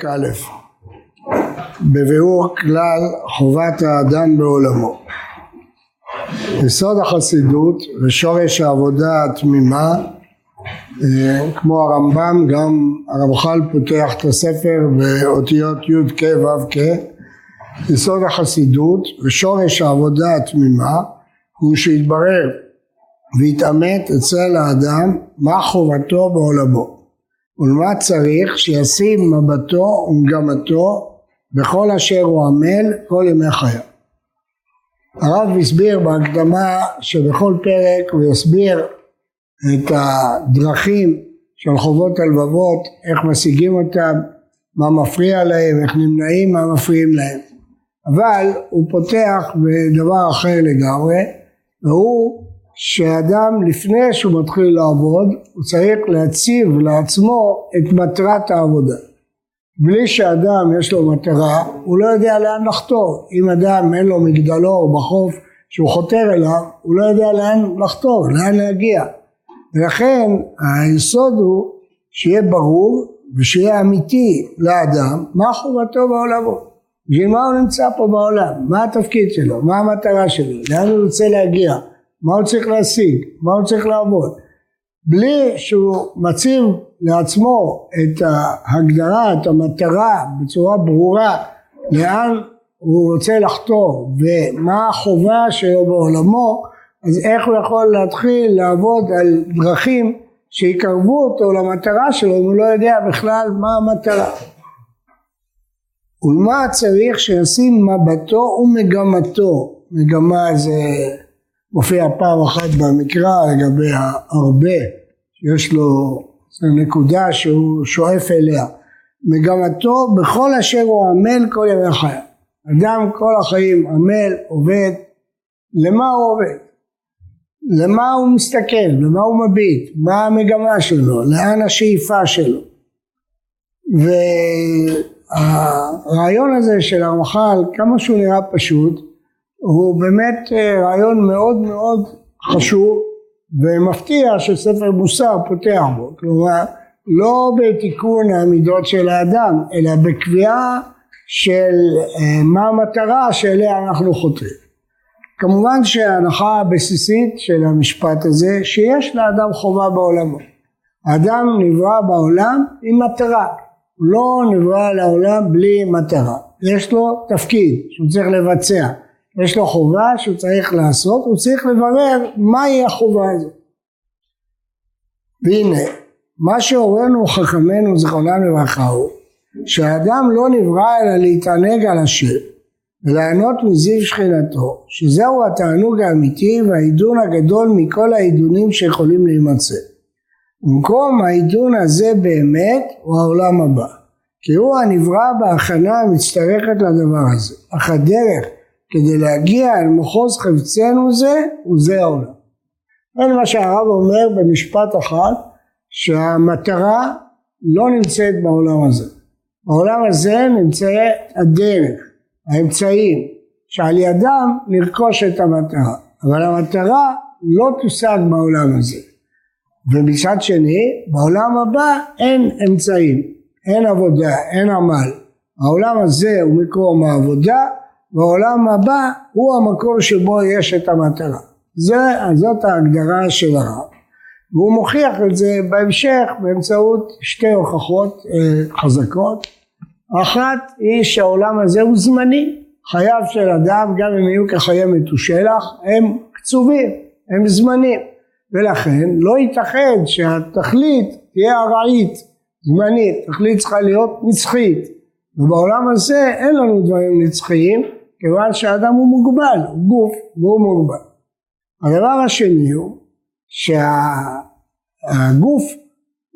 פרק א' בביאור כלל חובת האדם בעולמו. יסוד החסידות ושורש העבודה התמימה אה, כמו הרמב"ם גם הרמח"ל פותח את הספר באותיות י' כ' ו' כ' יסוד החסידות ושורש העבודה התמימה הוא שיתברר ויתעמת אצל האדם מה חובתו בעולמו ולמה צריך שישים מבטו ומגמתו בכל אשר הוא עמל כל ימי חייו. הרב הסביר בהקדמה שבכל פרק הוא יסביר את הדרכים של חובות הלבבות, איך משיגים אותם, מה מפריע להם, איך נמנעים, מה מפריעים להם. אבל הוא פותח בדבר אחר לגמרי, והוא שאדם לפני שהוא מתחיל לעבוד הוא צריך להציב לעצמו את מטרת העבודה. בלי שאדם יש לו מטרה הוא לא יודע לאן לחתור. אם אדם אין לו מגדלור בחוף שהוא חותר אליו הוא לא יודע לאן לחתור, לאן להגיע. ולכן היסוד הוא שיהיה ברור ושיהיה אמיתי לאדם מה חובתו בעולמו. בשביל מה הוא נמצא פה בעולם? מה התפקיד שלו? מה המטרה שלו? לאן הוא רוצה להגיע? מה הוא צריך להשיג, מה הוא צריך לעבוד. בלי שהוא מציב לעצמו את ההגדרה, את המטרה בצורה ברורה לאן הוא רוצה לחתור ומה החובה שלו בעולמו, אז איך הוא יכול להתחיל לעבוד על דרכים שיקרבו אותו למטרה שלו אם הוא לא יודע בכלל מה המטרה. ולמה צריך שישים מבטו ומגמתו, מגמה זה מופיע פעם אחת במקרא לגבי ההרבה, יש לו נקודה שהוא שואף אליה. מגמתו בכל אשר הוא עמל כל ימי חייו. אדם כל החיים עמל, עובד, למה הוא עובד? למה הוא מסתכל? למה הוא מביט? מה המגמה שלו? לאן השאיפה שלו? והרעיון הזה של הרמח"ל, כמה שהוא נראה פשוט, הוא באמת אה, רעיון מאוד מאוד חשוב ומפתיע שספר מוסר פותח בו, כלומר לא בתיקון המידות של האדם אלא בקביעה של אה, מה המטרה שאליה אנחנו חותרים. כמובן שההנחה הבסיסית של המשפט הזה שיש לאדם חובה בעולמו. האדם נברא בעולם עם מטרה, לא נברא לעולם בלי מטרה. יש לו תפקיד שהוא צריך לבצע. יש לו חובה שהוא צריך לעשות, הוא צריך לברר מהי החובה הזאת. והנה, מה שהורינו חכמינו זכרונם לברכה הוא שהאדם לא נברא אלא להתענג על השם וליהנות מזיו שכינתו שזהו התענוג האמיתי והעידון הגדול מכל העידונים שיכולים להימצא. במקום העידון הזה באמת הוא העולם הבא כי הוא הנברא בהכנה המצטרכת לדבר הזה אך הדרך כדי להגיע אל מחוז חפצנו זה, וזה העולם. זה מה שהרב אומר במשפט אחד, שהמטרה לא נמצאת בעולם הזה. בעולם הזה נמצאת הדרך, האמצעים, שעל ידם נרכוש את המטרה. אבל המטרה לא תושג בעולם הזה. ומצד שני, בעולם הבא אין אמצעים, אין עבודה, אין עמל. העולם הזה הוא מקום העבודה, והעולם הבא הוא המקום שבו יש את המטרה. זה, זאת ההגדרה של הרב. והוא מוכיח את זה בהמשך באמצעות שתי הוכחות אה, חזקות. אחת היא שהעולם הזה הוא זמני. חייו של אדם, גם אם יהיו כחיי מתושלח, הם קצובים, הם זמנים. ולכן לא ייתכן שהתכלית תהיה ארעית, זמנית, תכלית צריכה להיות נצחית. ובעולם הזה אין לנו דברים נצחיים, כיוון שהאדם הוא מוגבל, הוא גוף והוא מוגבל. הדבר השני הוא שהגוף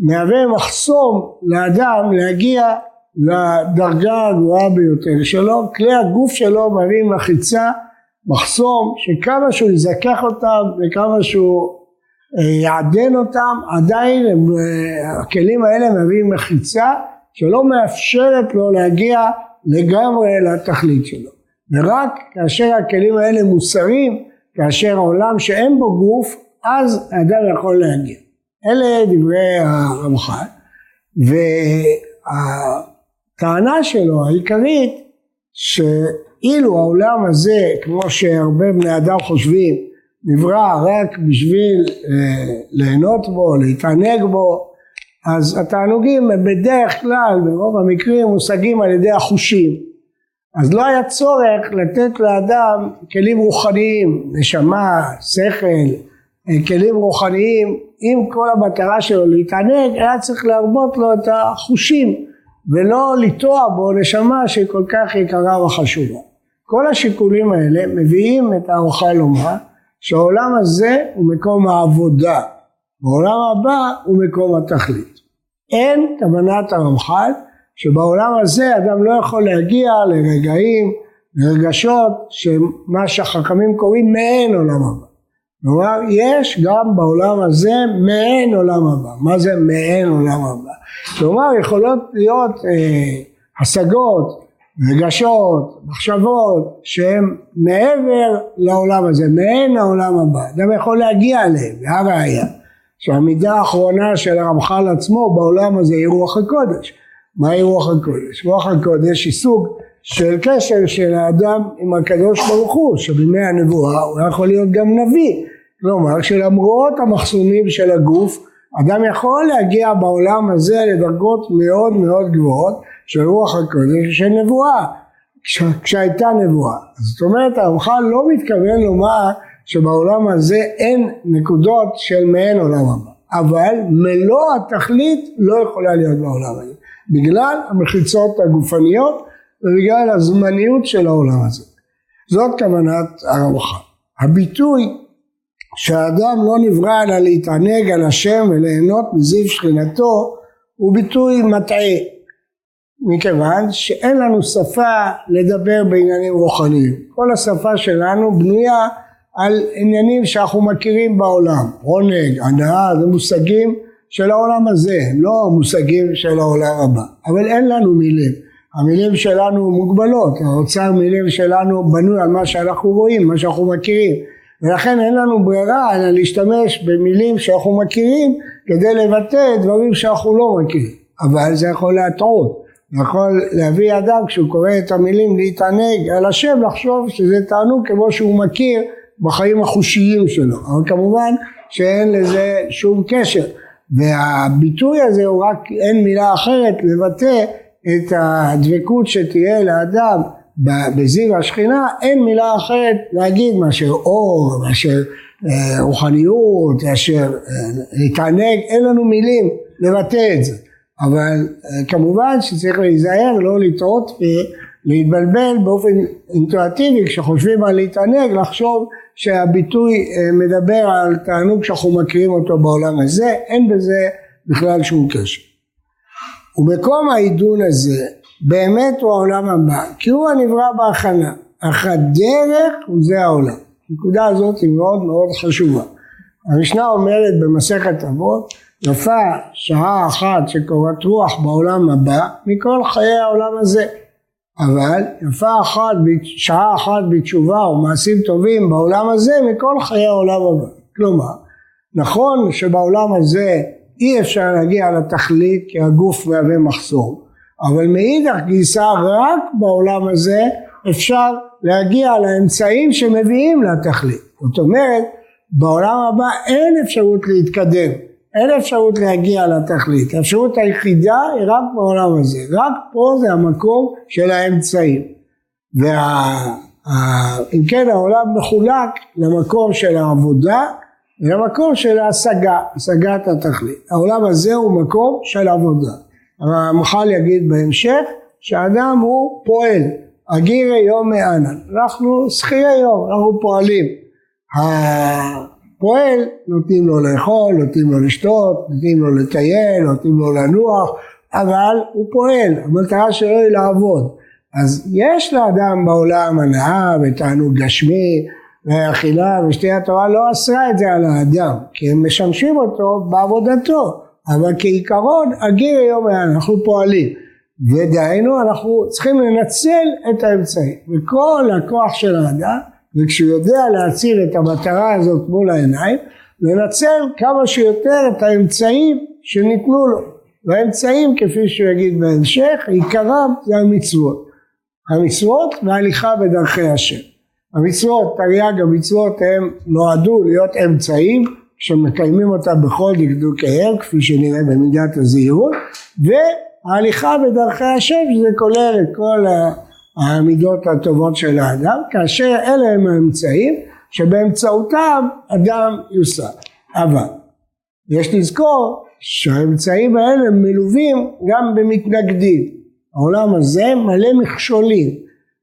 מהווה מחסום לאדם להגיע לדרגה הגבוהה ביותר שלו, כלי הגוף שלו מהווים מחיצה, מחסום, שכמה שהוא יזכח אותם וכמה שהוא אה, יעדן אותם, עדיין הם, אה, הכלים האלה מהווים מחיצה שלא מאפשרת לו להגיע לגמרי לתכלית שלו. ורק כאשר הכלים האלה מוסרים, כאשר העולם שאין בו גוף, אז האדם יכול להגיע. אלה דברי הרמח"ל, הטענה שלו העיקרית שאילו העולם הזה כמו שהרבה בני אדם חושבים נברא רק בשביל אה, ליהנות בו, להתענג בו אז התענוגים הם בדרך כלל ברוב המקרים מושגים על ידי החושים אז לא היה צורך לתת לאדם כלים רוחניים, נשמה, שכל, אה, כלים רוחניים, אם כל המטרה שלו להתענג, היה צריך להרבות לו את החושים ולא לטוע בו נשמה שהיא כל כך יקרה וחשובה. כל השיקולים האלה מביאים את הארוחה לומר שהעולם הזה הוא מקום העבודה, והעולם הבא הוא מקום התכלית. אין כוונת הרמח"ל שבעולם הזה אדם לא יכול להגיע לרגעים, לרגשות שמה שהחכמים קוראים מעין עולם הבא. כלומר יש גם בעולם הזה מעין עולם הבא. מה זה מעין עולם הבא? כלומר יכולות להיות אה, השגות, רגשות, מחשבות שהן מעבר לעולם הזה, מעין העולם הבא. אדם יכול להגיע אליהם, והראיה שהמידה האחרונה של הרמח"ל עצמו בעולם הזה היא רוח הקודש. מהי רוח הקודש? רוח הקודש היא סוג של קשר של האדם עם הקדוש ברוך הוא, שבימי הנבואה הוא יכול להיות גם נביא. כלומר שלמרות המחסומים של הגוף, אדם יכול להגיע בעולם הזה לדרגות מאוד מאוד גבוהות של רוח הקודש ושל נבואה, כש, כשהייתה נבואה. זאת אומרת הרמח"ל לא מתכוון לומר שבעולם הזה אין נקודות של מעין עולם הבא, אבל מלוא התכלית לא יכולה להיות בעולם הזה. בגלל המחיצות הגופניות ובגלל הזמניות של העולם הזה. זאת כוונת הרמח"ל. הביטוי שהאדם לא נברא אלא להתענג על השם וליהנות מזיו שכינתו הוא ביטוי מטעה מכיוון שאין לנו שפה לדבר בעניינים רוחניים. כל השפה שלנו בנויה על עניינים שאנחנו מכירים בעולם. עונג, הנאה, זה מושגים של העולם הזה, הם לא מושגים של העולם הבא, אבל אין לנו מילים, המילים שלנו מוגבלות, האוצר מילים שלנו בנוי על מה שאנחנו רואים, מה שאנחנו מכירים, ולכן אין לנו ברירה אלא להשתמש במילים שאנחנו מכירים כדי לבטא דברים שאנחנו לא מכירים, אבל זה יכול להטעות, יכול להביא אדם כשהוא קורא את המילים להתענג על השם לחשוב שזה תענוג כמו שהוא מכיר בחיים החושיים שלו, אבל כמובן שאין לזה שום קשר. והביטוי הזה הוא רק אין מילה אחרת לבטא את הדבקות שתהיה לאדם בזיו השכינה אין מילה אחרת להגיד מאשר אור, מאשר אה, רוחניות, מאשר אה, להתענג, אין לנו מילים לבטא את זה. אבל אה, כמובן שצריך להיזהר לא לטעות ולהתבלבל באופן אינטואטיבי כשחושבים על להתענג לחשוב שהביטוי אה, מדבר על תענוג שאנחנו מכירים אותו בעולם הזה, אין בזה בכלל שום קשר. ומקום העידון הזה באמת הוא העולם הבא, כי הוא הנברא בהכנה, אך הדרך הוא זה העולם. הנקודה הזאת היא מאוד מאוד חשובה. המשנה אומרת במסכת אבות, יפה שעה אחת שקורת רוח בעולם הבא מכל חיי העולם הזה. אבל יפה אחת, שעה אחת בתשובה ומעשים טובים בעולם הזה מכל חיי העולם הבא. כלומר, נכון שבעולם הזה אי אפשר להגיע לתכלית כי הגוף מהווה מחסום, אבל מאידך גיסא רק בעולם הזה אפשר להגיע לאמצעים שמביאים לתכלית. זאת אומרת, בעולם הבא אין אפשרות להתקדם, אין אפשרות להגיע לתכלית, האפשרות היחידה היא רק בעולם הזה, רק פה זה המקום של האמצעים. ואם. כן העולם מחולק למקום של העבודה ולמקום של ההשגה, השגת התכלית. העולם הזה הוא מקום של עבודה. המח"ל יגיד בהמשך שהאדם הוא פועל, הגירי יום מאנן, אנחנו שכירי יום, אנחנו פועלים. פועל, נותנים לו לאכול, נותנים לו לשתות, נותנים לו לטייל, נותנים לו לנוח, אבל הוא פועל, המטרה שלו היא לעבוד. אז יש לאדם בעולם הנאה ותענוג גשמי ואכילה ושתי התורה לא אסרה את זה על האדם, כי הם משמשים אותו בעבודתו, אבל כעיקרון הגיר יום היה, אנחנו פועלים. ודהיינו אנחנו צריכים לנצל את האמצעים וכל הכוח של האדם וכשהוא יודע להציל את המטרה הזאת מול העיניים, לנצל כמה שיותר את האמצעים שניתנו לו. והאמצעים כפי שהוא יגיד בהמשך עיקרם זה המצוות המצוות וההליכה בדרכי השם המצוות, תרי"ג המצוות הם נועדו להיות אמצעים שמקיימים אותם בכל דקדוקיהם כפי שנראה במידת הזהירות וההליכה בדרכי השם שזה כולל את כל המידות הטובות של האדם כאשר אלה הם האמצעים שבאמצעותם אדם יוסר. אבל יש לזכור שהאמצעים האלה מלווים גם במתנגדים. העולם הזה מלא מכשולים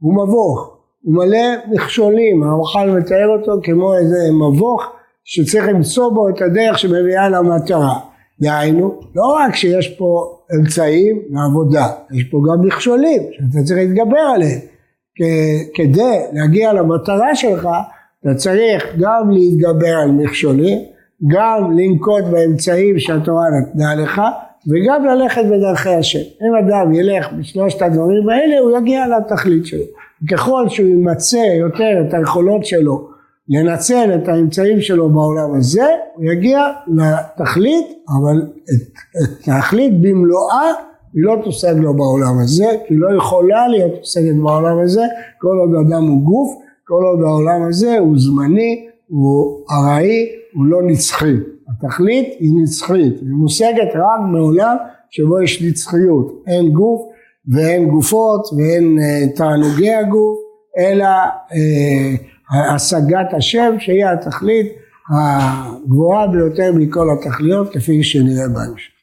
הוא מבוך הוא מלא מכשולים. הרמח"ל מתאר אותו כמו איזה מבוך שצריך למצוא בו את הדרך שמביאה למטרה דהיינו לא רק שיש פה אמצעים לעבודה יש פה גם מכשולים שאתה צריך להתגבר עליהם כדי להגיע למטרה שלך אתה צריך גם להתגבר על מכשולים גם לנקוט באמצעים שהתורה נתנה לך וגם ללכת בדרכי השם. אם אדם ילך בשלושת הדברים האלה הוא יגיע לתכלית שלו. ככל שהוא ימצה יותר את היכולות שלו לנצל את האמצעים שלו בעולם הזה הוא יגיע לתכלית אבל את התכלית במלואה היא לא תושג לו בעולם הזה כי לא יכולה להיות תושגת בעולם הזה כל עוד אדם הוא גוף כל עוד העולם הזה הוא זמני הוא ארעי הוא לא נצחי. התכלית היא נצחית היא מושגת רק מעולם שבו יש נצחיות. אין גוף ואין גופות ואין אה, תענוגי הגוף אלא אה, השגת השם שהיא התכלית הגבוהה ביותר מכל התכליות כפי שנראה בהמשך